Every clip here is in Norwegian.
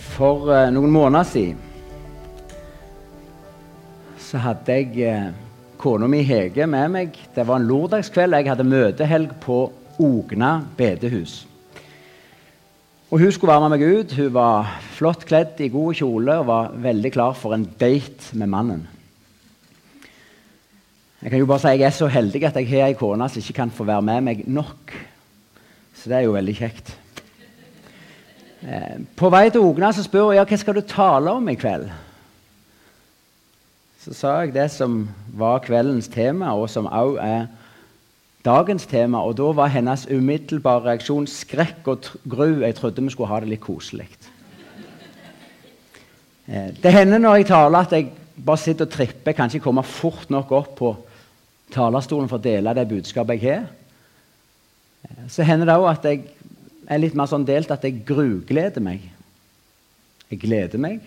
For eh, noen måneder siden så hadde jeg eh, kona mi Hege med meg. Det var en lørdagskveld. Jeg hadde møtehelg på Ogna bedehus. Og Hun skulle være med meg ut. Hun var flott kledd i god kjole og var veldig klar for en date med mannen. Jeg kan jo bare si jeg er så heldig at jeg har ei kone som ikke kan få være med meg nok. Så det er jo veldig kjekt. Eh, På vei til Ogna så spør hun ja, hva skal du tale om i kveld. Så sa jeg det som var kveldens tema, og som også er dagens tema. Og da var hennes umiddelbare reaksjon skrekk og gru. Jeg trodde vi skulle ha det litt koselig. Eh, Det hender når jeg taler, at jeg bare sitter og tripper. Jeg kan ikke komme fort nok opp på talerstolen for å dele det budskapet jeg har. Eh, Så hender det òg at jeg er litt mer sånn delt at jeg grugleder meg. Jeg gleder meg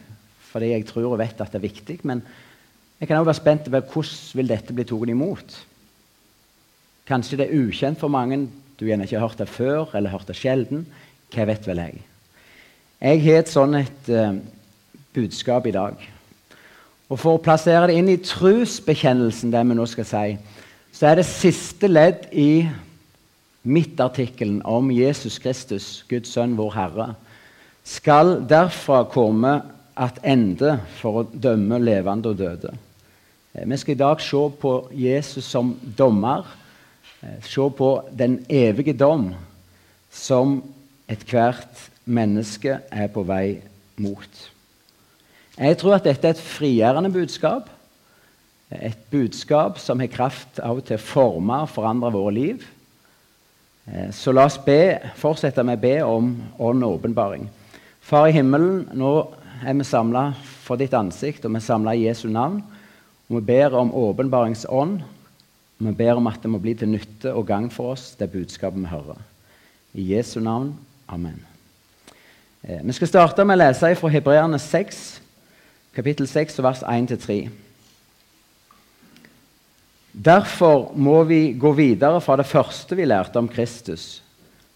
fordi jeg tror og vet at det er viktig. Men jeg kan også være spent på hvordan vil dette bli tatt imot. Kanskje det er ukjent for mange. Du gjerne ikke har hørt det før eller hørt det sjelden. Hva vet vel jeg? Jeg har et sånn et uh, budskap i dag. Og For å plassere det inn i trosbekjennelsen, det vi nå skal si, så er det siste ledd i midtartikkelen om Jesus Kristus, Guds sønn, vår Herre, skal derfra komme at ende for å dømme levende og døde. Eh, Vi skal i dag se på Jesus som dommer, eh, se på den evige dom som ethvert menneske er på vei mot. Jeg tror at dette er et frigjørende budskap. Et budskap som har kraft av og til å forme og forandre våre liv. Eh, Så la oss be, fortsette med å be om ånd og åpenbaring. Far i himmelen, nå er vi samla for ditt ansikt, og vi er samla i Jesu navn. Og vi ber om åpenbaringsånd. Vi ber om at det må bli til nytte og gagn for oss, det budskapet vi hører. I Jesu navn. Amen. Eh, Vi skal starte med å lese fra Hebreerne 6, kapittel 6, vers 1-3. Derfor må vi gå videre fra det første vi lærte om Kristus,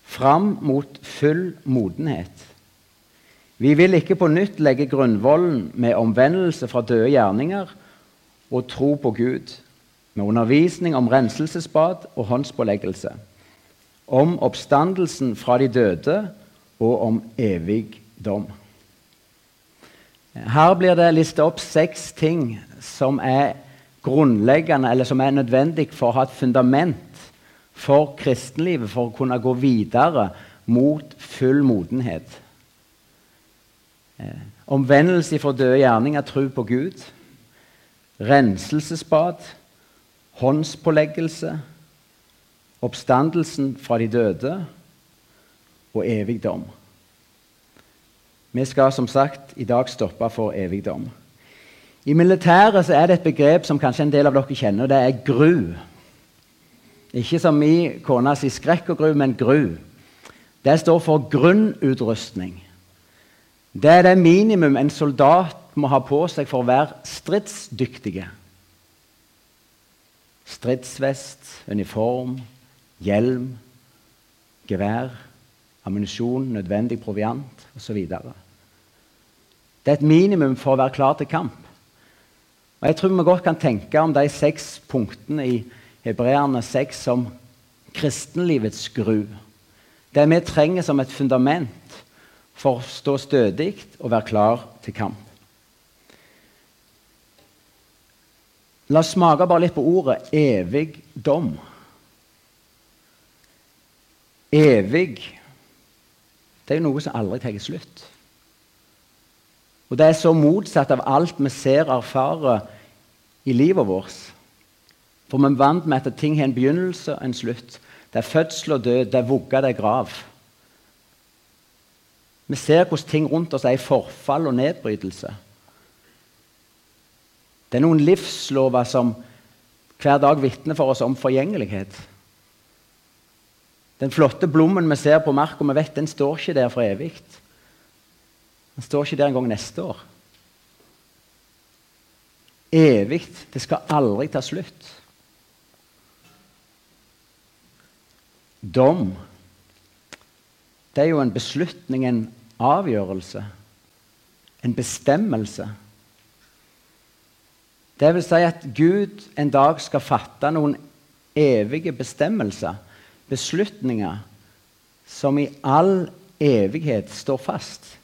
fram mot full modenhet. Vi vil ikke på nytt legge grunnvollen med omvendelse fra døde gjerninger og tro på Gud, med undervisning om renselsesbad og håndspåleggelse, om oppstandelsen fra de døde og om evig dom. Her blir det listet opp seks ting som er grunnleggende, eller som er nødvendig for å ha et fundament for kristenlivet, for å kunne gå videre mot full modenhet. Eh, omvendelse fra døde gjerninger, tro på Gud. Renselsesbad, håndspåleggelse, oppstandelsen fra de døde og evigdom. Vi skal som sagt i dag stoppe for evig dom. I militæret så er det et begrep som kanskje en del av dere kjenner, det er gru. Ikke som min kone sier skrekk og gru, men gru. Det står for grunnutrustning. Det er det minimum en soldat må ha på seg for å være stridsdyktige. Stridsvest, uniform, hjelm, gevær, ammunisjon, nødvendig proviant osv. Det er et minimum for å være klar til kamp. Og Jeg tror vi godt kan tenke om de seks punktene i Hebreerne 6 som kristenlivets gru. Det vi trenger som et fundament for å stå stødig og være klar til kamp. La oss smake bare litt på ordet evig dom. Evig det er jo noe som aldri tar slutt. Og det er så motsatt av alt vi ser og erfarer i livet vårt. For vi er vant med at ting har en begynnelse og en slutt. Det er fødsel og død, det er vugge, det er grav. Vi ser hvordan ting rundt oss er i forfall og nedbrytelse. Det er noen livslover som hver dag vitner for oss om forgjengelighet. Den flotte blommen vi ser på marka, vi vet den står ikke der for evig. Den står ikke der engang neste år. Evig. Det skal aldri ta slutt. Dom. Det er jo en beslutning, en avgjørelse, en bestemmelse. Det vil si at Gud en dag skal fatte noen evige bestemmelser, beslutninger, som i all evighet står fast.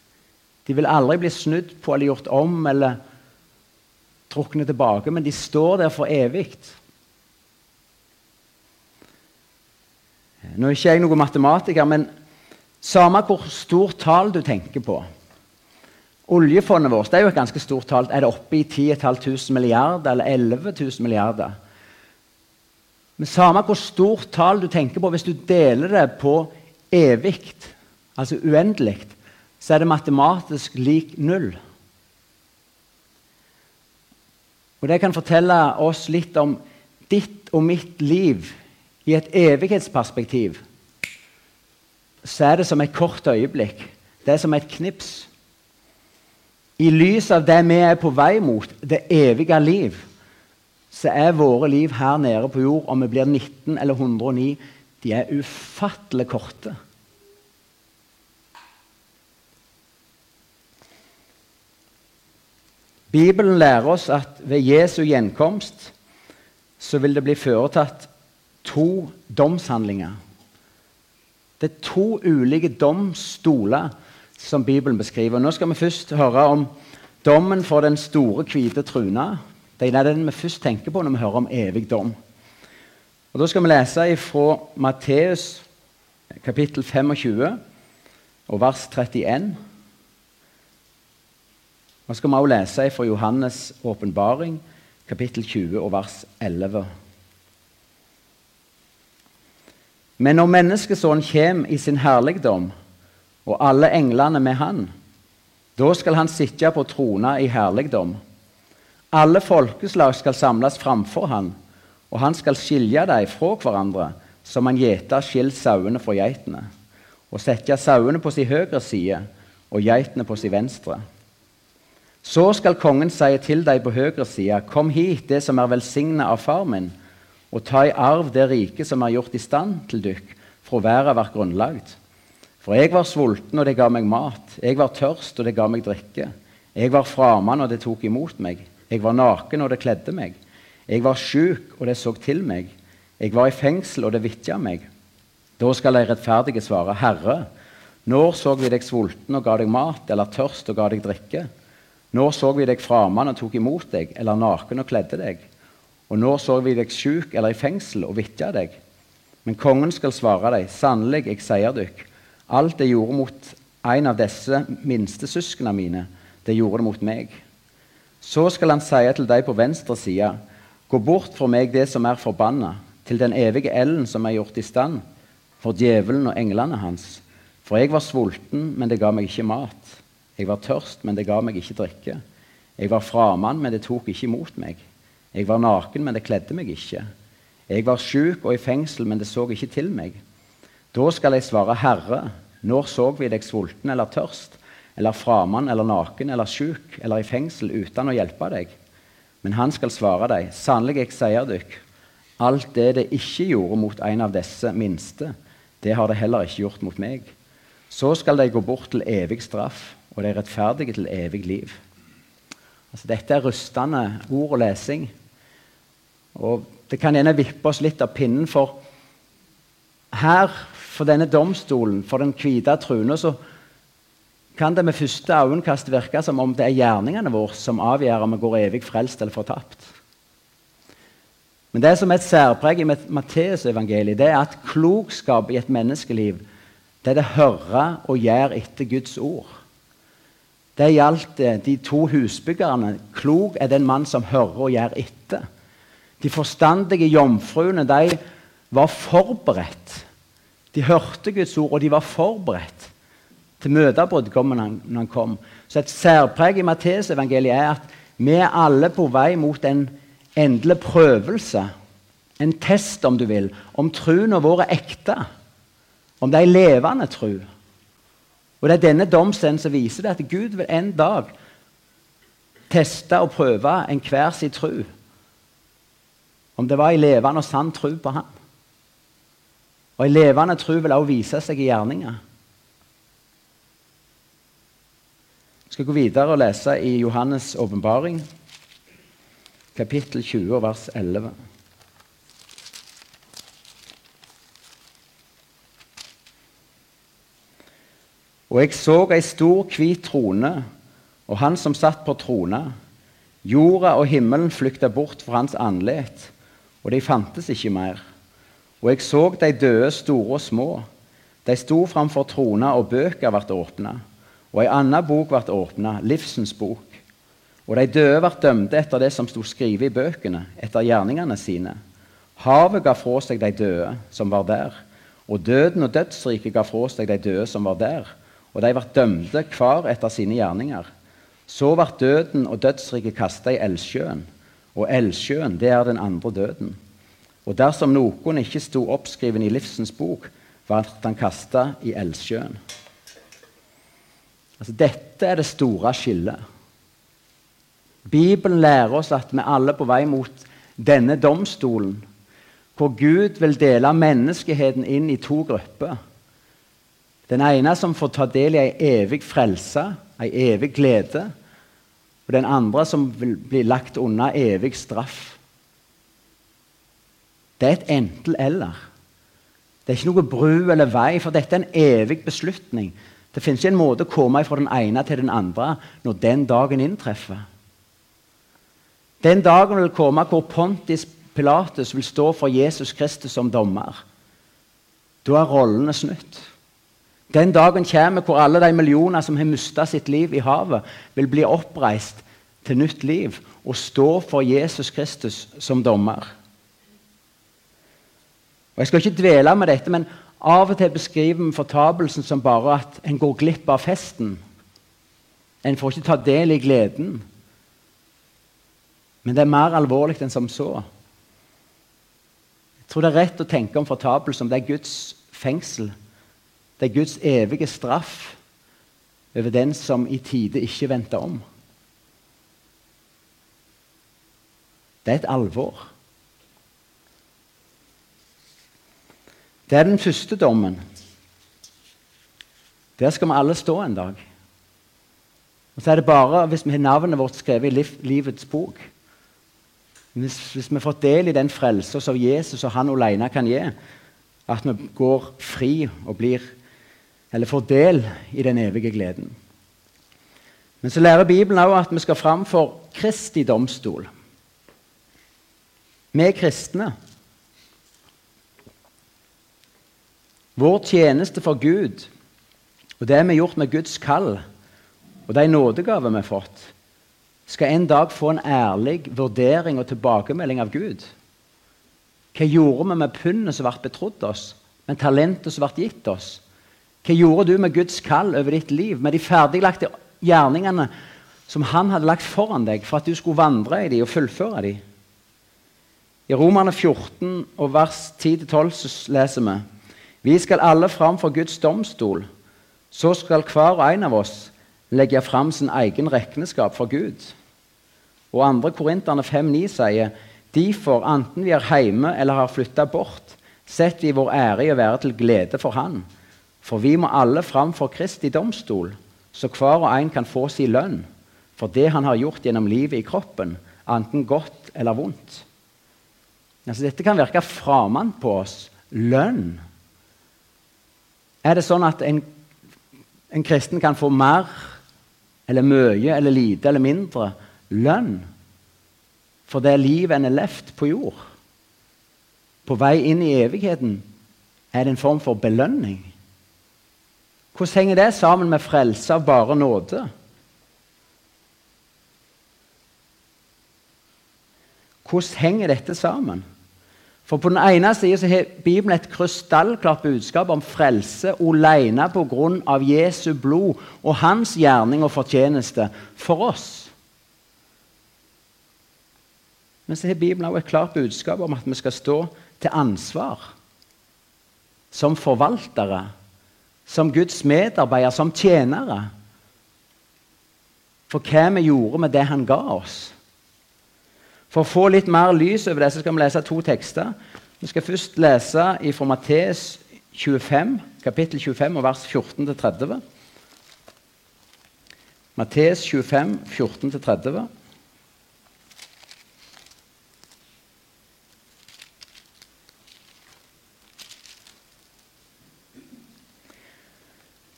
De vil aldri bli snudd på eller gjort om eller trukne tilbake, men de står der for evig. Nå er ikke jeg noen matematiker, men samme hvor stort tall du tenker på Oljefondet vårt det er jo et ganske stort tall. Er det oppe i 10 500 milliarder eller 11 000 milliarder? Men samme hvor stort tall du tenker på, hvis du deler det på evig, altså uendelig, så er det matematisk lik null. Og Det kan fortelle oss litt om ditt og mitt liv i et evighetsperspektiv. Så er det som et kort øyeblikk. Det er som et knips. I lys av det vi er på vei mot, det evige liv, så er våre liv her nede på jord, om vi blir 19 eller 109, de er ufattelig korte. Bibelen lærer oss at ved Jesu gjenkomst så vil det bli foretatt to domshandlinger. Det er to ulike domstoler som Bibelen beskriver. Nå skal vi først høre om dommen for den store, hvite truna. Det er den vi først tenker på når vi hører om evig dom. Og Da skal vi lese fra Matteus kapittel 25 og vers 31. Og skal vi også lese fra Johannes' åpenbaring, kapittel 20 og vers 11. Men når Menneskesønnen kommer i sin herligdom og alle englene med han. Da skal han sitte på trona i herligdom. Alle folkeslag skal samles framfor han, og han skal skilje dem fra hverandre, som han gjeter skiller sauene fra geitene, og sette sauene på sin høyre side og geitene på sin venstre. Så skal kongen si til deg på høyre side, Kom hit, det som er velsigna av far min, og ta i arv det riket som er gjort i stand til dykk fra verden vært grunnlagt. For jeg var sulten, og det ga meg mat. Jeg var tørst, og det ga meg drikke. Jeg var framann, og det tok imot meg. Jeg var naken, og det kledde meg. Jeg var sjuk, og det så til meg. Jeg var i fengsel, og det vitja meg. Da skal de rettferdige svare, Herre, når så vi deg sulten og ga deg mat, eller tørst og ga deg drikke? Når så vi deg framann og tok imot deg, eller naken og kledde deg? Og nå så vi deg sjuk eller i fengsel og vitja deg? Men kongen skal svare deg, sannelig, jeg sier dykk, Alt det gjorde mot en av disse minste søsknene mine, det gjorde det mot meg. Så skal han si til deg på venstre side, gå bort fra meg det som er forbanna, til den evige ellen som er gjort i stand, for djevelen og englene hans. For jeg var sulten, men det ga meg ikke mat. Jeg var tørst, men det ga meg ikke drikke. Jeg var framann, men det tok ikke imot meg. Jeg var naken, men det kledde meg ikke. Jeg var sjuk og i fengsel, men det så ikke til meg. Da skal jeg svare, Herre, når så vi deg sulten eller tørst, eller framann eller naken eller sjuk eller i fengsel uten å hjelpe deg? Men han skal svare deg, sannelig, jeg sier dykk, alt det det ikke gjorde mot en av disse minste, det har det heller ikke gjort mot meg. Så skal de gå bort til evig straff, og de rettferdige til evig liv. Altså, dette er rustende ord og lesing. Og det kan gjerne vippe oss litt av pinnen, for her for denne domstolen, for den hvite truna, så kan det med første øyekast virke som om det er gjerningene våre som avgjør om vi går evig frelst eller fortapt. Men det som er et særpreg i Matteusevangeliet, det er at klokskap i et menneskeliv det er det høre og gjøre etter Guds ord. Det gjaldt eh, de to husbyggerne. Klok er den mann som hører og gjør etter. De forstandige jomfruene de var forberedt de hørte Guds ord, og de var forberedt til møte brudgommen når han kom. Så et særpreg i Matteusevangeliet er at vi er alle på vei mot en endelig prøvelse. En test, om du vil, om troen vår er ekte. Om det er levende tro. Og Det er denne domscenen som viser det at Gud vil en dag teste og prøve enhver sin tro. Om det var en levende og sann tro på ham. Og En levende tro vil også vise seg i gjerninger. skal gå videre og lese i Johannes' åpenbaring, kapittel 20, vers 11. Og jeg så ei stor, hvit trone, og han som satt på trona. Jorda og himmelen flykta bort fra hans andlet, og de fantes ikke mer. Og jeg så de døde, store og små. De sto framfor trona, og bøker ble åpna. Og ei anna bok ble åpna, livsens bok. Og de døde ble dømte etter det som sto skrevet i bøkene, etter gjerningene sine. Havet ga fra seg de døde som var der, og døden og dødsriket ga fra seg de døde som var der, og de ble dømte hver etter sine gjerninger. Så ble døden og dødsriket kasta i eldsjøen, og eldsjøen, det er den andre døden. Og dersom noen ikke sto oppskreven i livsens bok, ble han kasta i eldsjøen. Altså, dette er det store skillet. Bibelen lærer oss at vi alle er på vei mot denne domstolen, hvor Gud vil dele menneskeheten inn i to grupper. Den ene som får ta del i ei evig frelse, ei evig glede. Og den andre som vil bli lagt unna evig straff. Det er et enten-eller. Det er ikke noe bru eller vei, for dette er en evig beslutning. Det finnes ikke en måte å komme fra den ene til den andre når den dagen inntreffer. Den dagen vil komme hvor Pontis Pilatus vil stå for Jesus Kristus som dommer. Da er rollene snudd. Den dagen kommer hvor alle de millioner som har mista sitt liv i havet, vil bli oppreist til nytt liv og stå for Jesus Kristus som dommer. Og Jeg skal ikke dvele med dette, men av og til beskriver vi fortapelsen som bare at en går glipp av festen. En får ikke ta del i gleden. Men det er mer alvorlig enn som så. Jeg tror det er rett å tenke om fortapelse som det er Guds fengsel. Det er Guds evige straff over den som i tide ikke vendte om. Det er et alvor. Det er den første dommen. Der skal vi alle stå en dag. Og så er det bare hvis vi har navnet vårt skrevet i livets bok. Hvis, hvis vi får del i den frelsen som Jesus og han alene kan gi, at vi går fri og blir, eller får del i den evige gleden. Men så lærer Bibelen også at vi skal fram for Kristi domstol. Vi er kristne. Vår tjeneste for Gud og det vi har gjort med Guds kall og de nådegaver vi har fått, skal en dag få en ærlig vurdering og tilbakemelding av Gud. Hva gjorde vi med pundet som ble betrodd oss, med talentet som ble gitt oss? Hva gjorde du med Guds kall over ditt liv, med de ferdiglagte gjerningene som Han hadde lagt foran deg for at du skulle vandre i dem og fullføre dem? I Romerne 14 og vers 10-12 leser vi Vi skal alle fram for Guds domstol. Så skal hver og en av oss legge fram sin egen regneskap for Gud. Og 2. Korinterne 5,9 sier Derfor, enten vi er hjemme eller har flytta bort, setter vi vår ære i å være til glede for Han. For vi må alle fram for Kristi domstol, så hver og en kan få sin lønn for det han har gjort gjennom livet i kroppen, enten godt eller vondt. Altså, dette kan virke fremmed på oss. Lønn. Er det sånn at en, en kristen kan få mer eller mye eller lite eller mindre lønn for det livet en har levd på jord. På vei inn i evigheten er det en form for belønning. Hvordan henger det sammen med frelse av bare nåde? Hvordan henger dette sammen? For På den ene siden har Bibelen et krystallklart budskap om frelse alene pga. Jesu blod og hans gjerning og fortjeneste for oss. Men så har Bibelen også et klart budskap om at vi skal stå til ansvar som forvaltere, som Guds medarbeidere, som tjenere. For hva vi gjorde med det han ga oss. For å få litt mer lys over det så skal vi lese to tekster. Vi skal først lese fra Matteus 25, kapittel 25, vers 14-30. Matteus 25, 14-30.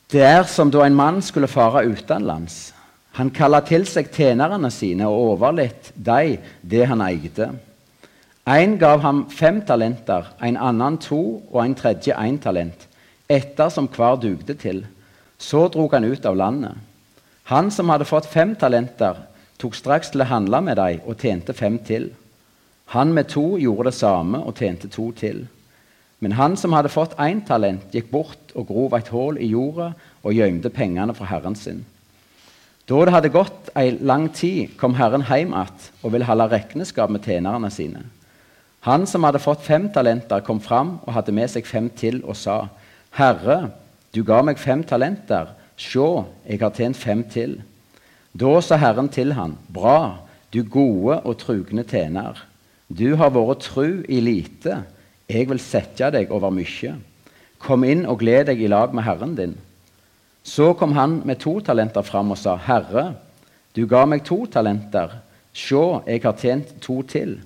Det er som da en mann skulle fare utenlands. Han kalla til seg tjenerne sine og overlot dem det han eide. En gav ham fem talenter, en annen to og en tredje én talent, etter som hver dugde til. Så drog han ut av landet. Han som hadde fått fem talenter, tok straks til å handle med dem og tjente fem til. Han med to gjorde det samme og tjente to til. Men han som hadde fått én talent, gikk bort og grov et hull i jorda og gjemte pengene fra herren sin. Da det hadde gått ei lang tid, kom Herren hjem igjen og ville holde regnskap med tjenerne sine. Han som hadde fått fem talenter, kom fram og hadde med seg fem til og sa, Herre, du ga meg fem talenter. Se, jeg har tjent fem til. Da sa Herren til han, Bra, du gode og trugne tjener. Du har vært tru i lite. Jeg vil sette deg over mye. Kom inn og gled deg i lag med Herren din. Så kom han med to talenter fram og sa, Herre, du ga meg to talenter. Se, jeg har tjent to til.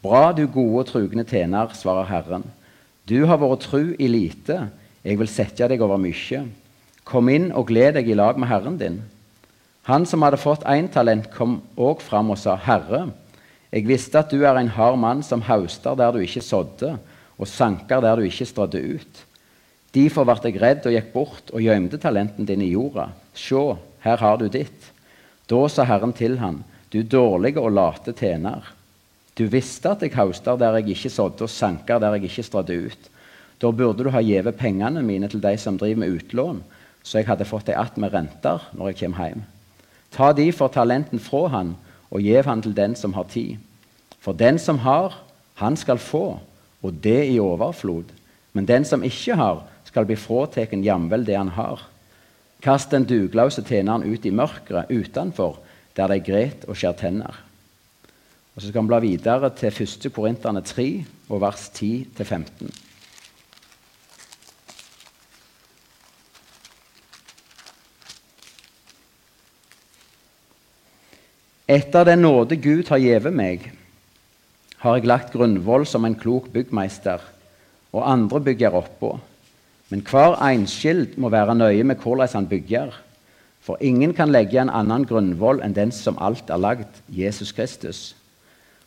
Bra, du gode og trugne tjener, svarer Herren. Du har vært tru i lite. Jeg vil sette deg over mye. Kom inn og gled deg i lag med Herren din. Han som hadde fått én talent, kom òg fram og sa, Herre, jeg visste at du er en hard mann som hauster der du ikke sådde, og sanker der du ikke strødde ut. Derfor ble jeg redd og gikk bort og gjemte talenten din i jorda. Se, her har du ditt. Da sa Herren til ham, du dårlige og late tjener. Du visste at jeg hauster der jeg ikke sådde, og sanker der jeg ikke strødde ut. Da burde du ha gjeve pengene mine til de som driver med utlån, så jeg hadde fått dem att med renter når jeg kommer hjem. Ta derfor talenten fra han, og gjev han til den som har tid. For den som har, han skal få, og det i overflod. Men den som ikke har, skal bli fratatt jamvel det han har. Kast den dugløse tjeneren ut i mørket utenfor, der de gret og skjær tenner. Og Så skal vi bla videre til 1. Korinterne 3, og vers 10-15. Etter den nåde Gud har gjeve meg, har jeg lagt grunnvoll som en klok byggmeister, og andre bygger oppå. Men hver enskild må være nøye med hvordan han bygger. For ingen kan legge en annen grunnvoll enn den som alt er lagd, Jesus Kristus.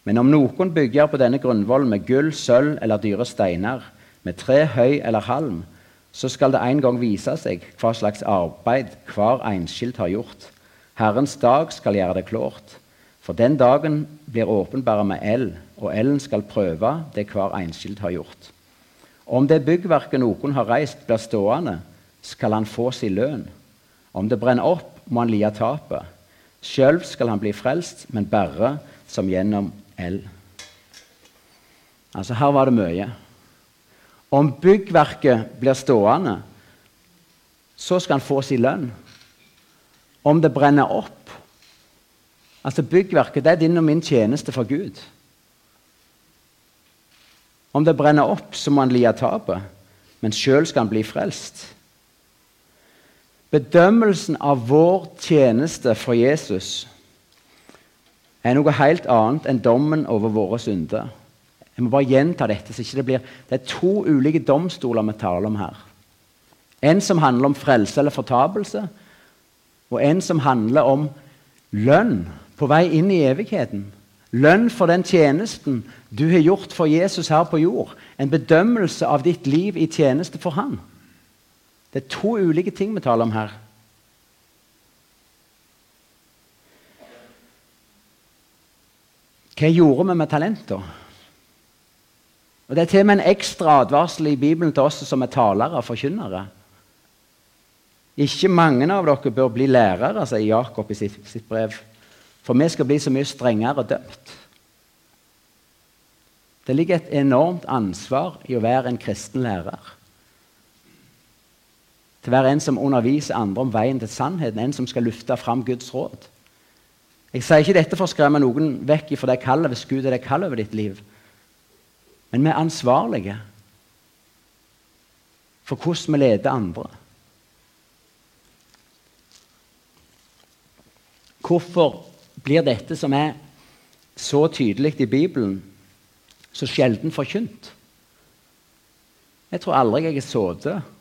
Men om noen bygger på denne grunnvollen med gull, sølv eller dyre steiner, med tre, høy eller halm, så skal det en gang vise seg hva slags arbeid hver enskild har gjort. Herrens dag skal gjøre det klart. For den dagen blir åpenbare med eld, og elden skal prøve det hver enskild har gjort. Om det byggverket noen har reist, blir stående, skal han få sin lønn. Om det brenner opp, må han lide tapet. Sjøl skal han bli frelst, men bare som gjennom eld. Altså, her var det mye. Om byggverket blir stående, så skal han få sin lønn. Om det brenner opp, Altså Byggverket det er din og min tjeneste for Gud. Om det brenner opp, så må han lide tapet, men sjøl skal han bli frelst. Bedømmelsen av vår tjeneste for Jesus er noe helt annet enn dommen over våre synder. Jeg må bare gjenta dette. så ikke Det blir... Det er to ulike domstoler vi taler om her. En som handler om frelse eller fortapelse, og en som handler om lønn på vei inn i evigheten. Lønn for den tjenesten du har gjort for Jesus her på jord. En bedømmelse av ditt liv i tjeneste for Han. Det er to ulike ting vi taler om her. Hva gjorde vi med talenter? Og Det er til og med en ekstra advarsel i Bibelen til oss som er talere og forkynnere. Ikke mange av dere bør bli lærere, sier Jakob i sitt, sitt brev. For vi skal bli så mye strengere dømt. Det ligger et enormt ansvar i å være en kristen lærer. Til å være en som underviser andre om veien til sannheten, en som skal lufte fram Guds råd. Jeg sier ikke dette for å skremme noen vekk fra det kallet hvis Gud er det kallet over ditt liv. Men vi er ansvarlige for hvordan vi leder andre. hvorfor blir dette som er så tydelig i Bibelen, så sjelden forkynt? Jeg tror aldri jeg har sittet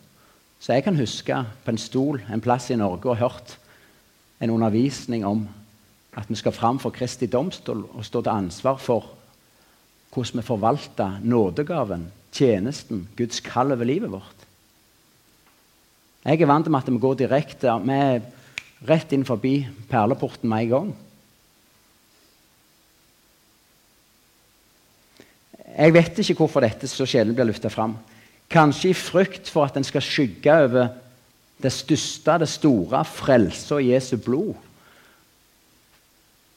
så jeg kan huske på en stol en plass i Norge og hørt en undervisning om at vi skal fram for Kristi domstol og stå til ansvar for hvordan vi forvalter nådegaven, tjenesten, Guds kall over livet vårt. Jeg er vant med at vi går direkte vi er rett inn forbi perleporten med en gang. Jeg vet ikke hvorfor dette så sjelden blir løfta fram. Kanskje i frykt for at en skal skygge over det største, det store, frelse og Jesu blod.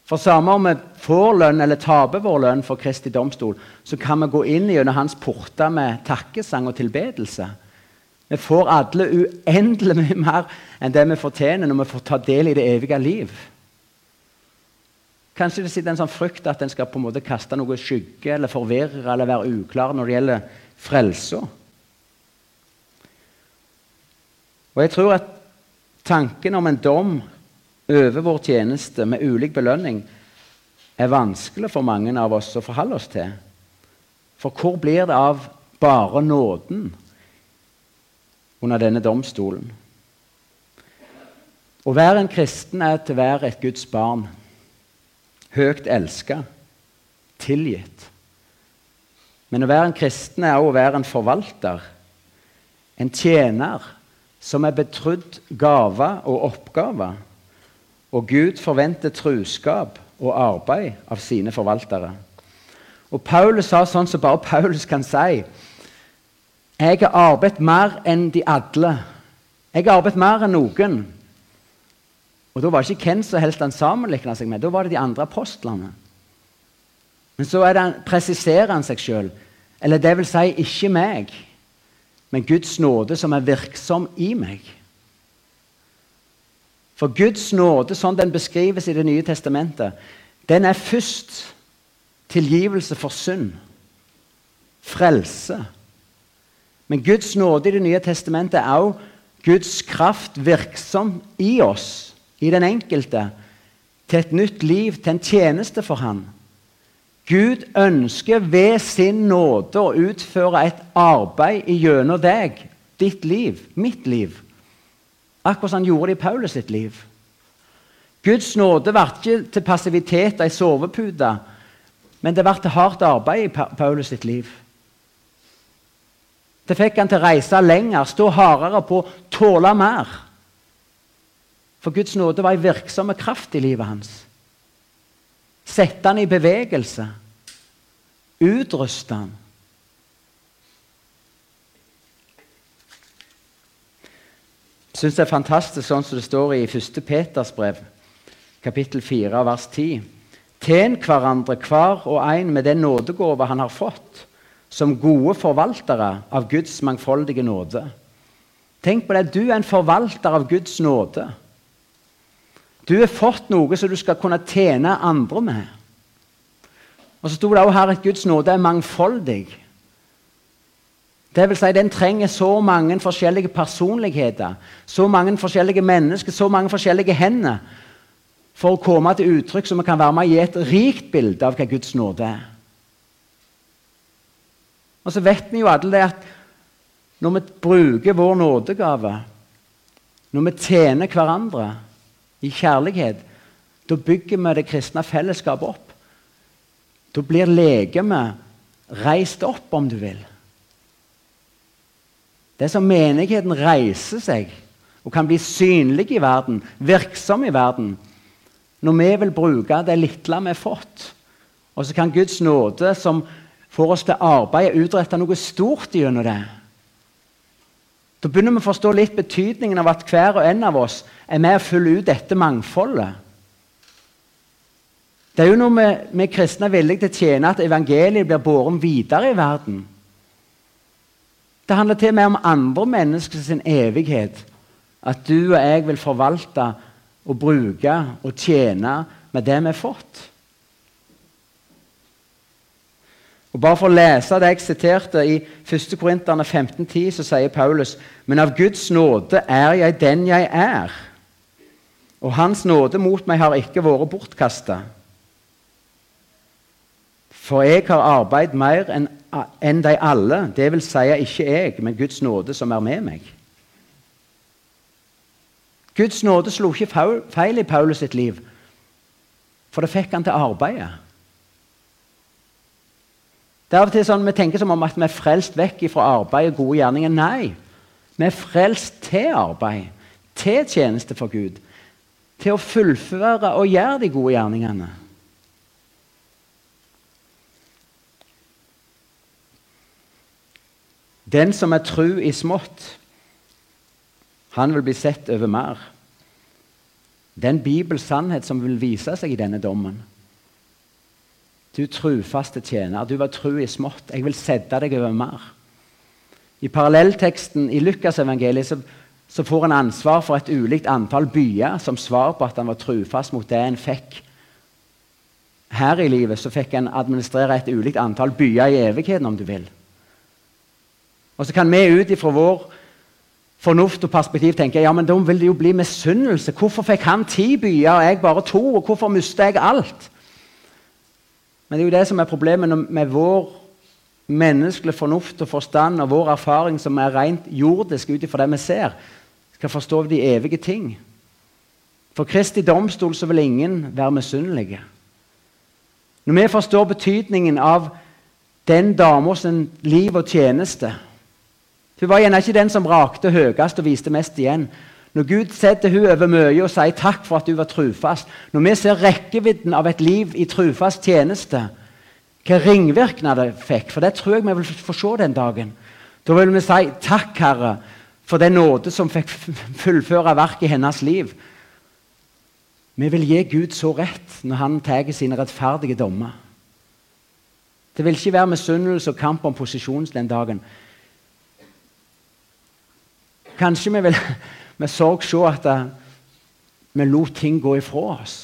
For samme om vi får lønn eller taper vår lønn for Kristi domstol, så kan vi gå inn gjennom hans porter med takkesang og tilbedelse. Vi får alle uendelig mye mer enn det vi fortjener når vi får ta del i det evige liv. Kanskje det sitter en sånn frykt at en skal på en måte kaste noe skygge eller forvirre eller være uklar når det gjelder frelsa. Og jeg tror at tanken om en dom over vår tjeneste med ulik belønning er vanskelig for mange av oss å forholde oss til. For hvor blir det av bare nåden under denne domstolen? Å være en kristen er til å være et Guds barn. Høyt elska, tilgitt. Men å være en kristen er òg å være en forvalter, en tjener som er betrodd gaver og oppgaver. Og Gud forventer truskap og arbeid av sine forvaltere. Og Paulus sa sånn som bare Paulus kan si. Jeg har arbeidet mer enn de alle. Jeg har arbeidet mer enn noen. Og Da var det ikke hvem som helst han sammenligna seg med, da var det de andre apostlene. Men så det, presiserer han seg sjøl. Eller det vil si, ikke meg men Guds nåde som er virksom i meg. For Guds nåde, sånn den beskrives i Det nye testamentet, den er først tilgivelse for synd. Frelse. Men Guds nåde i Det nye testamentet er også Guds kraft virksom i oss, i den enkelte, til et nytt liv, til en tjeneste for Han. Gud ønsker ved sin nåde å utføre et arbeid gjennom deg, ditt liv, mitt liv. Akkurat som han gjorde det i Paulus sitt liv. Guds nåde ble ikke til passivitet ei sovepute, men det ble til hardt arbeid i Paulus sitt liv. Det fikk han til å reise lenger, stå hardere på, tåle mer. For Guds nåde var en virksom kraft i livet hans. Sette han i bevegelse. Utruste han. Jeg syns det er fantastisk sånn som det står i 1. Peters brev, kapittel 4, vers 10. Tjen hverandre hver og en med den nådegåve han har fått, som gode forvaltere av Guds mangfoldige nåde. Tenk på det, Du er en forvalter av Guds nåde. Du har fått noe som du skal kunne tjene andre med. Og så sto det òg her at Guds nåde er mangfoldig. Det vil si, Den trenger så mange forskjellige personligheter, så mange forskjellige mennesker, så mange forskjellige hender for å komme til uttrykk som vi kan være med og gi et rikt bilde av hva Guds nåde er. Og så vet vi jo alle det at når vi bruker vår nådegave, når vi tjener hverandre i kjærlighet, da bygger vi det kristne fellesskapet opp. Da blir legemet reist opp, om du vil. Det er som menigheten reiser seg og kan bli synlig i verden, virksom i verden, når vi vil bruke det lille vi har fått. Og så kan Guds nåde, som får oss til arbeid, utrette noe stort gjennom det. Da begynner vi å forstå litt betydningen av at hver og en av oss er med å fylle ut dette mangfoldet. Det er jo noe vi, kristne er villige til å tjene at evangeliet blir båret videre i verden. Det handler til og med om andre mennesker sin evighet. At du og jeg vil forvalte og bruke og tjene med det vi har fått. Og Bare for å lese det jeg siterte i 1. Korinterne 15,10, så sier Paulus.: Men av Guds nåde er jeg den jeg er. Og Hans nåde mot meg har ikke vært bortkasta. For jeg har arbeid mer enn en de alle, det vil si ikke jeg, men Guds nåde som er med meg. Guds nåde slo ikke feil i Paulus sitt liv, for det fikk han til arbeidet. Det er av og til sånn Vi tenker som om at vi er frelst vekk fra arbeid og gode gjerninger. Nei, vi er frelst til arbeid, til tjeneste for Gud. Til å fullføre og gjøre de gode gjerningene. Den som er tru i smått, han vil bli sett over mer. Det er en Bibels sannhet som vil vise seg i denne dommen. Du trufaste tjener, du var tru i smått. Jeg vil sette deg over mer. I parallellteksten i Lukasevangeliet så, så får han ansvar for et ulikt antall byer som svar på at han var trufast mot det en fikk her i livet. Så fikk han administrere et ulikt antall byer i evigheten, om du vil. Og så kan vi ut ifra vår fornuft og perspektiv tenke ja, men da vil det jo bli misunnelse. Hvorfor fikk han ti byer og jeg bare to? Og hvorfor mista jeg alt? Men det er jo det som er problemet med vår menneskelige fornuft og forstand og vår erfaring som er rent jordisk ut ifra det vi ser, skal forstå de evige ting. For Kristi domstol så vil ingen være misunnelige. Når vi forstår betydningen av den damas liv og tjeneste hun var gjerne ikke den som rakte høyest og viste mest igjen. Når Gud setter hun over mye og sier 'takk for at du var trufast', når vi ser rekkevidden av et liv i trufast tjeneste, hvilke ringvirkninger det fikk, for det tror jeg vi vil få se den dagen, da vil vi si 'takk, Herre', for den nåde som fikk fullføre verket i hennes liv. Vi vil gi Gud så rett når han tar sine rettferdige dommer. Det vil ikke være misunnelse og kamp om posisjon den dagen. Kanskje vi vil med sorg se at eh, vi lot ting gå ifra oss.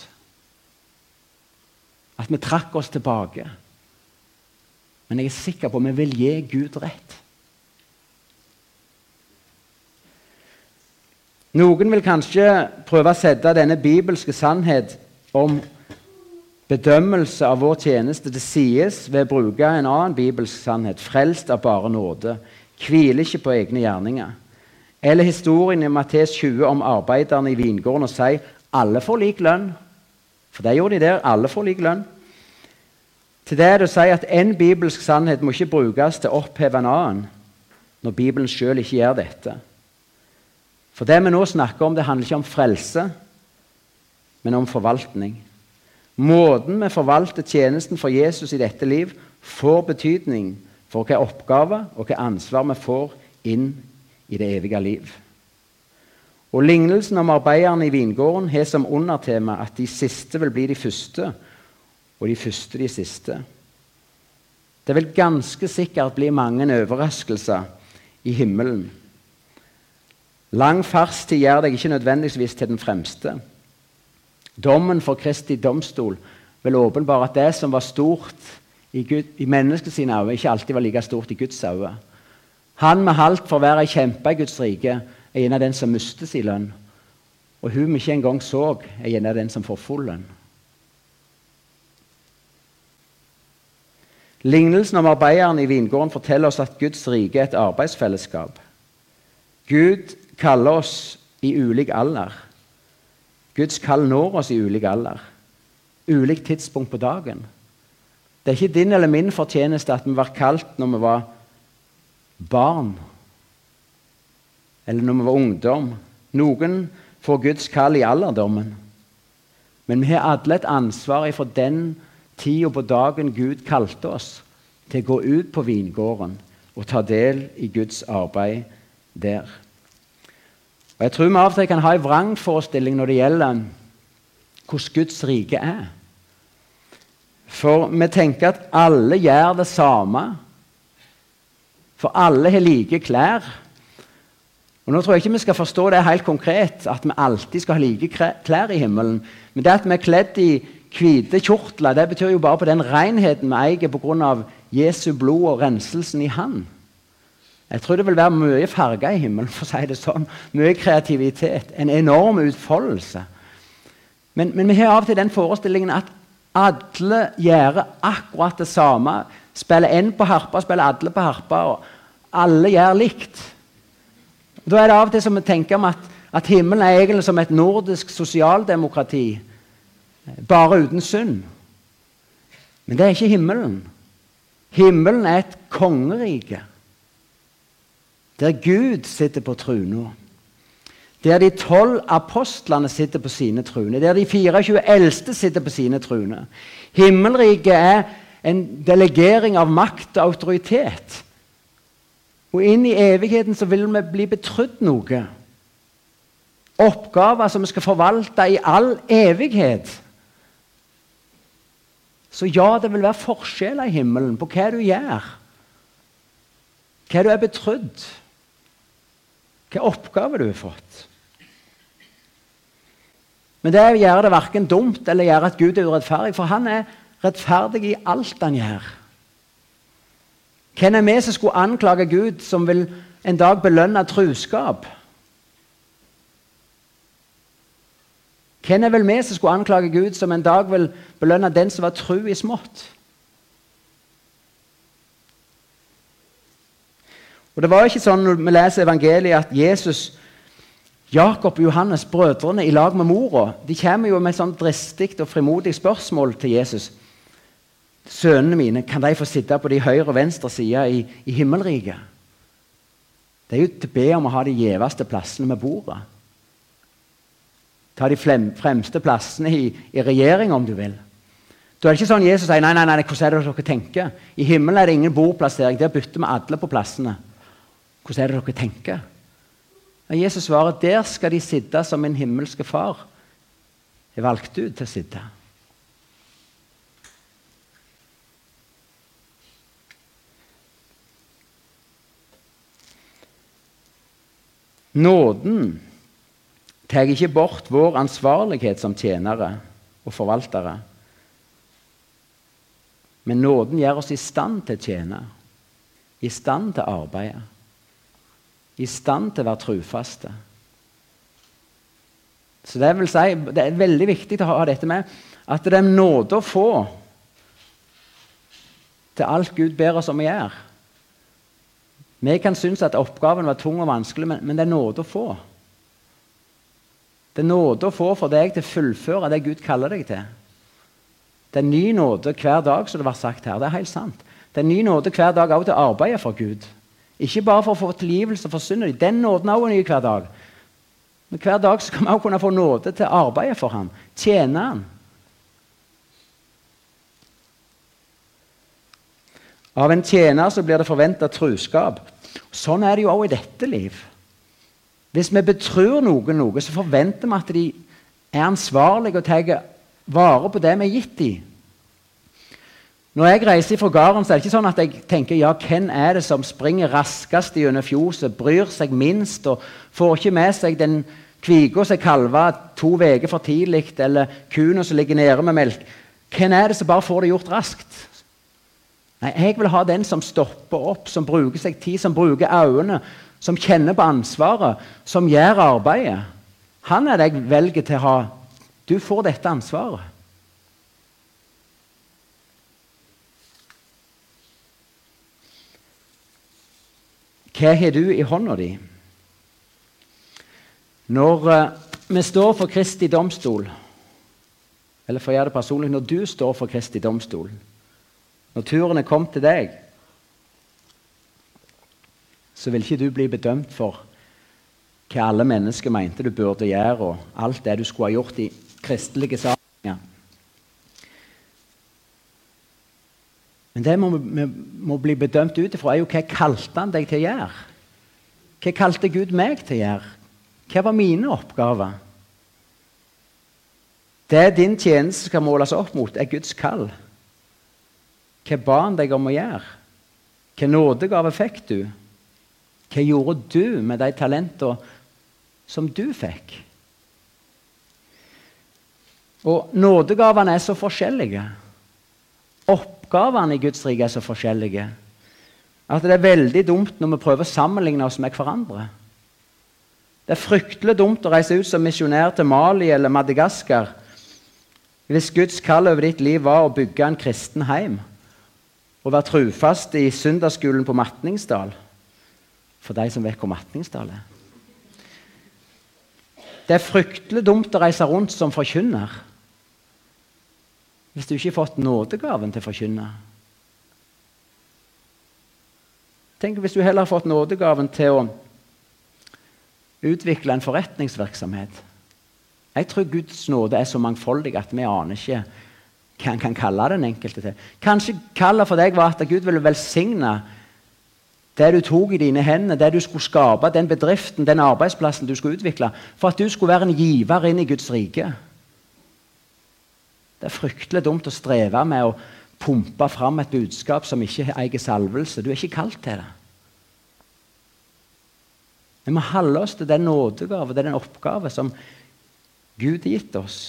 At vi trakk oss tilbake. Men jeg er sikker på at vi vil gi Gud rett. Noen vil kanskje prøve å sette denne bibelske sannhet om bedømmelse av vår tjeneste til sies ved å bruke en annen bibelsk sannhet, frelst av bare nåde, hviler ikke på egne gjerninger. Eller historien i Mattes 20 om arbeiderne i vingården og sier alle får lik lønn. For det gjorde de der. Alle får lik lønn. Til det er det å si at En bibelsk sannhet må ikke brukes til å oppheve en annen når Bibelen sjøl ikke gjør dette. For det vi nå snakker om, det handler ikke om frelse, men om forvaltning. Måten vi forvalter tjenesten for Jesus i dette liv, får betydning for hvilke oppgaver og hva ansvar vi får inn i det evige liv. Og Lignelsen om arbeiderne i vingården har som undertema at de siste vil bli de første, og de første de siste. Det vil ganske sikkert bli mange overraskelser i himmelen. Lang fartstid gjør deg ikke nødvendigvis til den fremste. Dommen for Kristi domstol vil åpenbare at det som var stort i, Gud, i menneskets øyne, ikke alltid var like stort i Guds øyne. Han med halt for å være ei kjempe i Guds rike er en av den som mister sin lønn. Og hun vi ikke engang så, er en av den som får full lønn. Lignelsen om arbeideren i vingården forteller oss at Guds rike er et arbeidsfellesskap. Gud kaller oss i ulik alder. Guds kall når oss i ulik alder. Ulikt tidspunkt på dagen. Det er ikke din eller min fortjeneste at vi var kalt når vi var barn, eller når vi var ungdom. Noen får Guds kall i alderdommen. Men vi har alle et ansvar for den tida på dagen Gud kalte oss til å gå ut på vingården og ta del i Guds arbeid der. Og Jeg tror vi av og til kan ha en vrangforestilling når det gjelder hvordan Guds rike er. For vi tenker at alle gjør det samme for alle har like klær. Og Nå tror jeg ikke vi skal forstå det helt konkret, at vi alltid skal ha like klær i himmelen. Men det at vi er kledd i hvite kjortler, det betyr jo bare på den renheten vi eier pga. Jesu blod og renselsen i Han. Jeg tror det vil være mye farger i himmelen, for å si det sånn. Mye kreativitet. En enorm utfoldelse. Men, men vi har av og til den forestillingen at alle gjør akkurat det samme. Spiller én på harpa, spiller alle på harpa. og Alle gjør likt. Da er det av og til som vi tenker om at, at himmelen er egentlig som et nordisk sosialdemokrati, bare uten synd. Men det er ikke himmelen. Himmelen er et kongerike der Gud sitter på trona. Der de tolv apostlene sitter på sine truner. Der de 24 eldste sitter på sine truner. Himmelriket er en delegering av makt og autoritet. Og inn i evigheten så vil vi bli betrodd noe. Oppgaver som vi skal forvalte i all evighet. Så ja, det vil være forskjeller i himmelen på hva du gjør. Hva du er betrodd. Hva oppgave du har fått. Men det gjør det verken dumt eller gjør at Gud er urettferdig, for han er rettferdig i alt han gjør. Hvem er vi som skulle anklage Gud, som vil en dag belønne truskap? Hvem er vel vi som skulle anklage Gud, som en dag vil belønne den som var tru i smått? Og Det var ikke sånn når vi leser evangeliet at Jesus, Jakob og Johannes, brødrene, i lag med mora, de kommer jo med et sånn dristig og frimodig spørsmål til Jesus. Sønnene mine, kan de få sitte på de høyre og venstre sida i, i himmelriket? Det er jo til å be om å ha de gjeveste plassene med bordet. Ta de fremste plassene i, i regjeringa, om du vil. Da er det ikke sånn Jesus sier nei, nei, nei, hvordan er det dere tenker. I himmelen er det ingen bordplassering. Der bytter vi alle på plassene. Hvordan er det dere tenker? Og Jesus svarer der skal de sitte som min himmelske far er valgt ut til å sitte. Nåden tar ikke bort vår ansvarlighet som tjenere og forvaltere. Men nåden gjør oss i stand til å tjene, i stand til å arbeide, i stand til å være trufaste. Så Det vil si, det er veldig viktig å ha dette med at det er nåde å få til alt Gud ber oss om å gjøre. Vi kan synes at oppgaven var tung og vanskelig, men, men det er nåde å få. Det er nåde å få for deg til å fullføre det Gud kaller deg til. Det er ny nåde hver dag, som det var sagt her. Det er helt sant. Det er ny nåde hver dag òg til å arbeide for Gud. Ikke bare for å få tilgivelse for synden. Den nåden er også ny hver dag. Men hver dag skal vi òg kunne få nåde til å arbeide for ham, tjene ham. Av en tjener så blir det forventa truskap. Sånn er det jo også i dette liv. Hvis vi betror noen noe, så forventer vi at de er ansvarlige og tar vare på det vi har gitt dem. Når jeg reiser fra gården, så er det ikke sånn at jeg tenker ja, hvem er det som springer raskest gjennom fjoset, bryr seg minst og får ikke med seg den kvika som kalva to uker for tidlig, eller kua som ligger nede med melk. Hvem er det som bare får det gjort raskt? Nei, Jeg vil ha den som stopper opp, som bruker seg tid, som bruker øynene, som kjenner på ansvaret, som gjør arbeidet. Han er det jeg velger til å ha. Du får dette ansvaret. Hva har du i hånda di? Når uh, vi står for Kristi domstol, eller for å gjøre det personlig, når du står for Kristi domstol når turen er kommet til deg, så vil ikke du bli bedømt for hva alle mennesker mente du burde gjøre, og alt det du skulle ha gjort i kristelige sammenhenger. Men det vi må, må, bli bedømt ut ifra, er jo hva kalte han deg til å gjøre? Hva kalte Gud meg til å gjøre? Hva var mine oppgaver? Det din tjeneste skal måles opp mot, er Guds kall. Hva ba han deg om å gjøre? Hva nådegave fikk du? Hva gjorde du med de talentene som du fikk? Og nådegavene er så forskjellige. Oppgavene i Guds rike er så forskjellige at det er veldig dumt når vi prøver å sammenligne oss med hverandre. Det er fryktelig dumt å reise ut som misjonær til Mali eller Madagaskar Hvis Guds kall over ditt liv var å bygge en kristen heim og være trufast i søndagsskolen på Matningsdal For de som vet hvor Matningsdal er. Det er fryktelig dumt å reise rundt som forkynner hvis du ikke har fått nådegaven til å forkynne. Tenk hvis du heller har fått nådegaven til å utvikle en forretningsvirksomhet. Jeg tror Guds nåde er så mangfoldig at vi aner ikke hva en kan kalle den enkelte til. Kanskje kallet for deg var at Gud ville velsigne det du tok i dine hender, det du skulle skape, den bedriften, den arbeidsplassen du skulle utvikle, for at du skulle være en giver inn i Guds rike. Det er fryktelig dumt å streve med å pumpe fram et budskap som ikke eier salvelse. Du er ikke kalt til det. Vi må holde oss til den nådegave, den oppgave som Gud har gitt oss.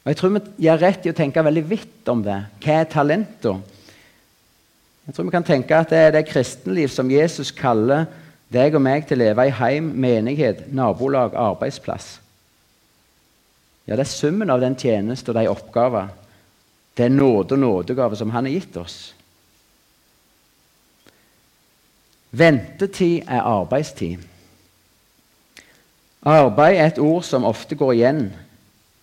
Og Jeg tror vi gjør rett i å tenke veldig vidt om det. Hva er talenter? Jeg tror vi kan tenke at det er det kristenliv som Jesus kaller deg og meg til å leve i heim, menighet, nabolag, arbeidsplass. Ja, Det er summen av den tjeneste og de oppgaver, det er nåde og nådegave som Han har gitt oss. Ventetid er arbeidstid. Arbeid er et ord som ofte går igjen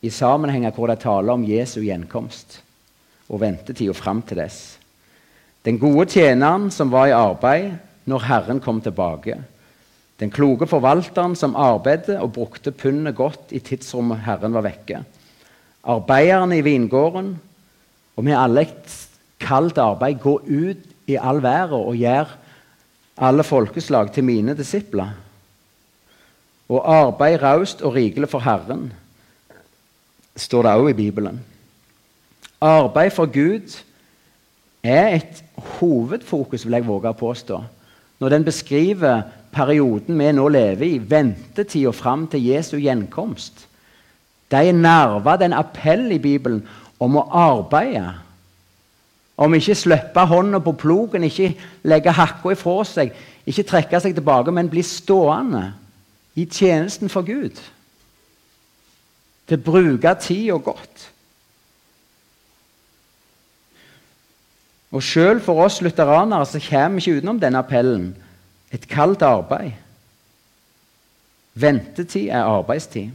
i sammenhenger hvor det taler om Jesu gjenkomst og ventetida fram til dess. Den gode tjeneren som var i arbeid når Herren kom tilbake. Den kloke forvalteren som arbeidet og brukte pundet godt i tidsrommet Herren var vekke. Arbeiderne i vingården. Og vi har alle et kaldt arbeid. Gå ut i all verden og gjør alle folkeslag til mine disipler og arbeid raust og rikelig for Herren, står det også i Bibelen. Arbeid for Gud er et hovedfokus, vil jeg våge å påstå, når den beskriver perioden vi nå lever i, ventetida fram til Jesu gjenkomst. Det er nerva, det er en appell i Bibelen om å arbeide. Om ikke slippe hånda på plogen, ikke legge hakka ifra seg, ikke trekke seg tilbake, men bli stående i tjenesten for Gud. Til å bruke tida godt. Og Sjøl for oss lutheranere så kommer vi ikke utenom denne appellen. Et kaldt arbeid. Ventetid er arbeidstid.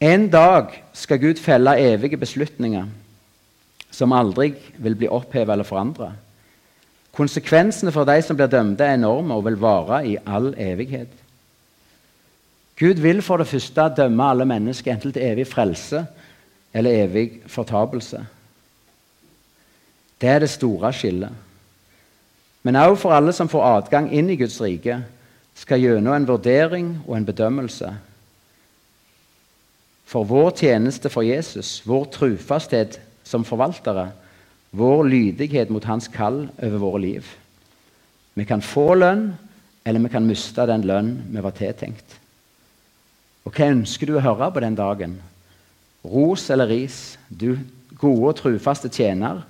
En dag skal Gud felle evige beslutninger som aldri vil bli opphevet eller forandret. Konsekvensene for de som blir dømte, er enorme og vil vare i all evighet. Gud vil for det første dømme alle mennesker enten til evig frelse eller evig fortapelse. Det er det store skillet. Men også for alle som får adgang inn i Guds rike, skal gjennom en vurdering og en bedømmelse. For vår tjeneste for Jesus, vår trufasthet som forvaltere, vår lydighet mot hans kall over våre liv. Vi kan få lønn, eller vi kan miste den lønn vi var tiltenkt. Og hva ønsker du å høre på den dagen? Ros eller ris? Du gode og trufaste tjener?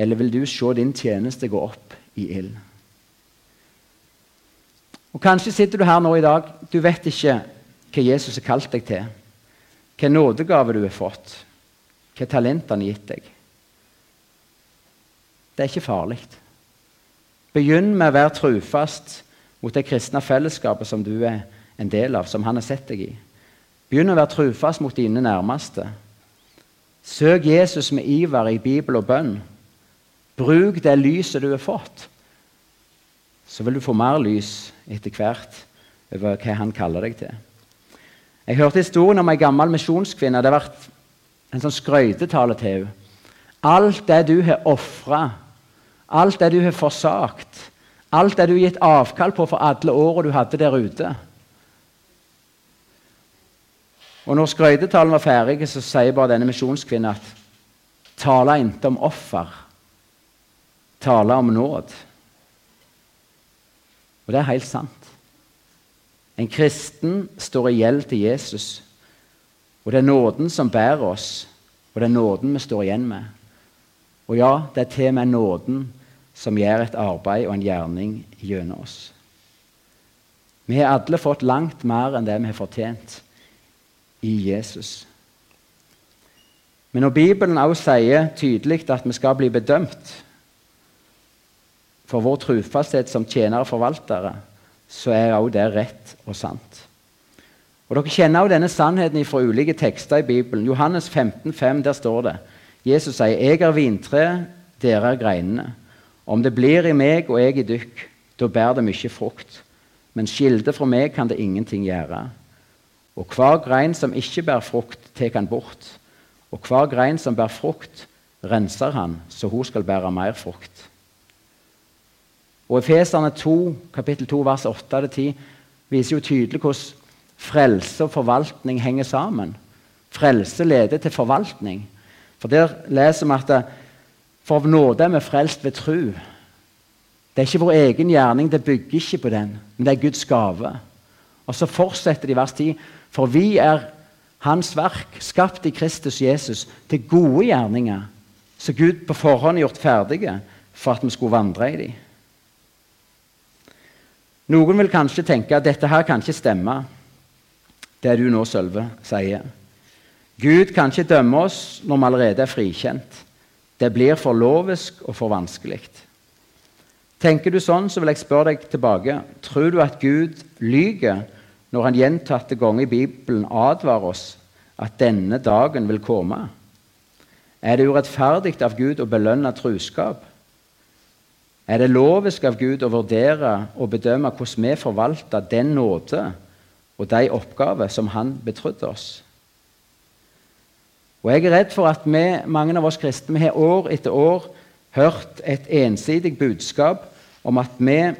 Eller vil du se din tjeneste gå opp i ild? Og Kanskje sitter du her nå i dag du vet ikke hva Jesus har kalt deg til. Hva nådegave du har fått, hva talent han har gitt deg. Det er ikke farlig. Begynn med å være trufast mot det kristne fellesskapet som du er en del av, som han har sett deg i. Begynn å være trufast mot dine nærmeste. Søk Jesus med iver i Bibel og bønn. Bruk det lyset du har fått. Så vil du få mer lys etter hvert over hva han kaller deg til. Jeg hørte historien om ei gammel misjonskvinne. Det har vært en sånn skrøytetale til henne. Alt det du har ofra Alt det du har forsagt, alt det du har gitt avkall på for alle åra du hadde der ute. Og når skrøytetalen var ferdig, så sier bare denne misjonskvinnen at tale ikke om offer, tale om nåd. Og det er helt sant. En kristen står i gjeld til Jesus. Og det er nåden som bærer oss, og det er nåden vi står igjen med. Og ja, det er til og med nåden som gjør et arbeid og en gjerning gjennom oss. Vi har alle fått langt mer enn det vi har fortjent i Jesus. Men når Bibelen også sier tydelig at vi skal bli bedømt for vår trufasthet som tjenere og forvaltere, så er også det rett og sant. Og Dere kjenner også denne sannheten fra ulike tekster i Bibelen. Johannes 15, 5, der står det Jesus sier, 'Jeg er vintreet, dere er greinene.' 'Om det blir i meg og jeg i dykk, da bærer det mye frukt.' 'Men skilde fra meg kan det ingenting gjøre.' 'Og hver grein som ikke bærer frukt, tar han bort.' 'Og hver grein som bærer frukt, renser han, så hun skal bære mer frukt.' Og Efeserne 2, kapittel 2, vers 8-10 viser jo tydelig hvordan frelse og forvaltning henger sammen. Frelse leder til forvaltning. For Der leser vi at for av nåde er vi frelst ved tru. Det er ikke vår egen gjerning, det bygger ikke på den, men det er Guds gave. Og så fortsetter de vers 10.: For vi er Hans verk, skapt i Kristus Jesus, til gode gjerninger, som Gud på forhånd har gjort ferdige for at vi skulle vandre i dem. Noen vil kanskje tenke at dette her kan ikke stemme, det du nå, Sølve, sier. Gud kan ikke dømme oss når vi allerede er frikjent. Det blir for lovisk og for vanskelig. Tenker du sånn, så vil jeg spørre deg tilbake. Tror du at Gud lyver når han gjentatte ganger i Bibelen advarer oss at denne dagen vil komme? Er det urettferdig av Gud å belønne truskap? er det lovisk av Gud å vurdere og bedømme hvordan vi forvalter den nåde og de oppgaver som Han betrodde oss. Og Jeg er redd for at vi, mange av oss kristne vi har år etter år hørt et ensidig budskap om at vi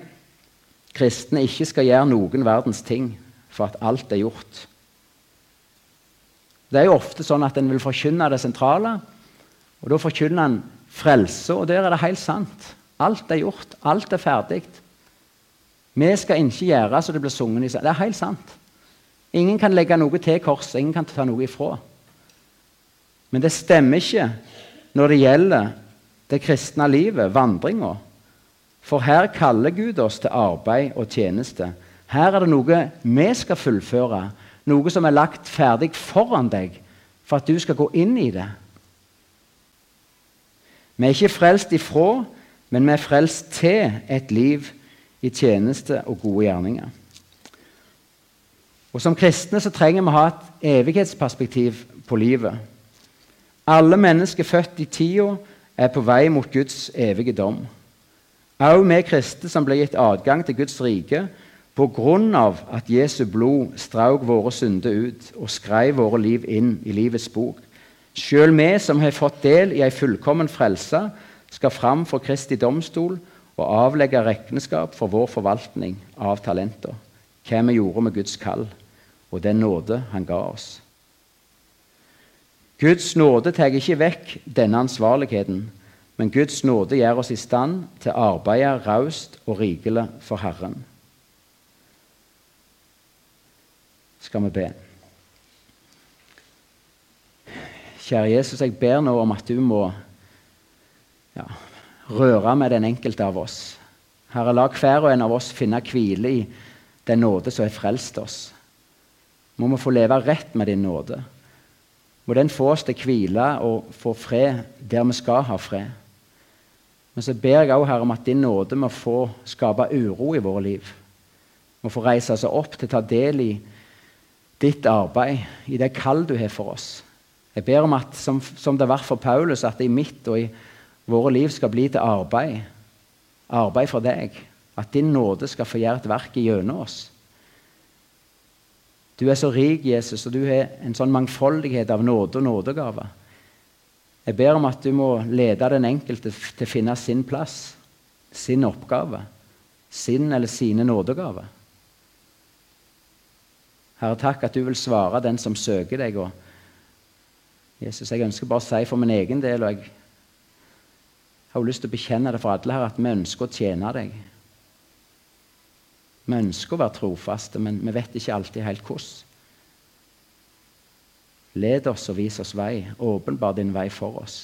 kristne ikke skal gjøre noen verdens ting for at alt er gjort. Det er jo ofte sånn at en vil forkynne det sentrale, og da forkynner en frelse, og der er det helt sant. Alt er gjort. Alt er ferdig. Vi skal ikke gjøre så det blir sunget i Det er helt sant. Ingen kan legge noe til korset, ingen kan ta noe ifra. Men det stemmer ikke når det gjelder det kristne livet, vandringa. For her kaller Gud oss til arbeid og tjeneste. Her er det noe vi skal fullføre, noe som er lagt ferdig foran deg for at du skal gå inn i det. Vi er ikke frelst ifra, men vi er frelst til et liv i tjeneste og gode gjerninger. Og Som kristne så trenger vi å ha et evighetsperspektiv på livet. Alle mennesker født i tida er på vei mot Guds evige dom. Også vi kristne som blir gitt adgang til Guds rike pga. at Jesu blod strauk våre synder ut og skrev våre liv inn i livets bok. Selv vi som har fått del i ei fullkommen frelse, skal fram for Kristi domstol og avlegge regnskap for vår forvaltning av talenter, hva vi gjorde med Guds kall og den nåde han ga oss. Guds nåde tar ikke vekk denne ansvarligheten, men Guds nåde gjør oss i stand til å arbeide raust og rikelig for Herren. Skal vi be? Kjære Jesus, jeg ber nå om at du må ja, røre med den enkelte av oss. Herre, la hver og en av oss finne hvile i den nåde som har frelst oss. Må vi få leve rett med din nåde. Må den få oss til hvile og få fred der vi skal ha fred. Men så ber jeg også, Herre, om at din nåde må få skape uro i våre liv. Må få reise oss opp til å ta del i ditt arbeid, i det kall du har for oss. Jeg ber om at, som, som det var for Paulus, at det i mitt og i våre liv skal bli til arbeid. Arbeid for deg. At din nåde skal få gjøre et verk gjennom oss. Du er så rik, Jesus, og du har en sånn mangfoldighet av nåde og nådegaver. Jeg ber om at du må lede den enkelte til å finne sin plass, sin oppgave, sin eller sine nådegaver. Herre, takk at du vil svare den som søker deg. Og Jesus, Jeg ønsker bare å si for min egen del, og jeg har lyst til å bekjenne det for alle her at vi ønsker å tjene deg. Vi ønsker å være trofaste, men vi vet ikke alltid helt hvordan. Led oss og vis oss vei. Åpenbar din vei for oss.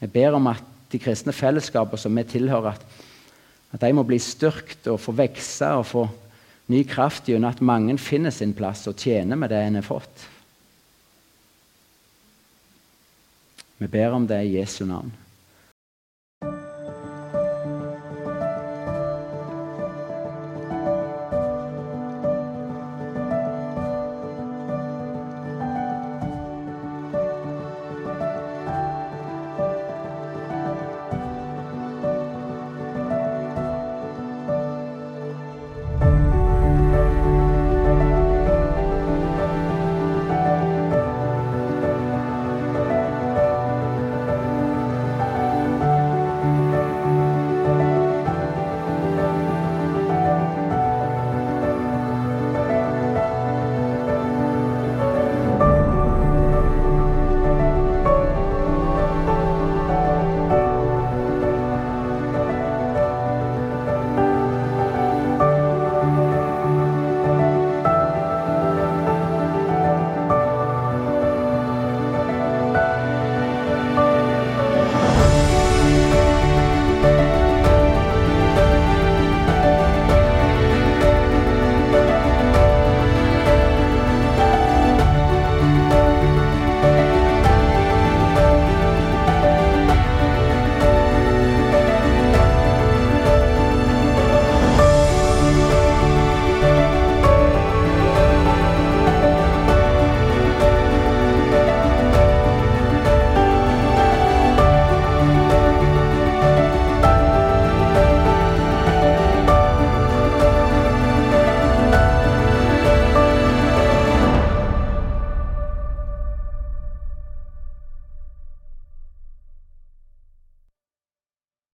Jeg ber om at de kristne fellesskapene som vi tilhører, at, At de må bli styrkt og få vokse og få ny kraft gjennom at mange finner sin plass og tjener med det en har fått. Vi ber om det i Jesu navn.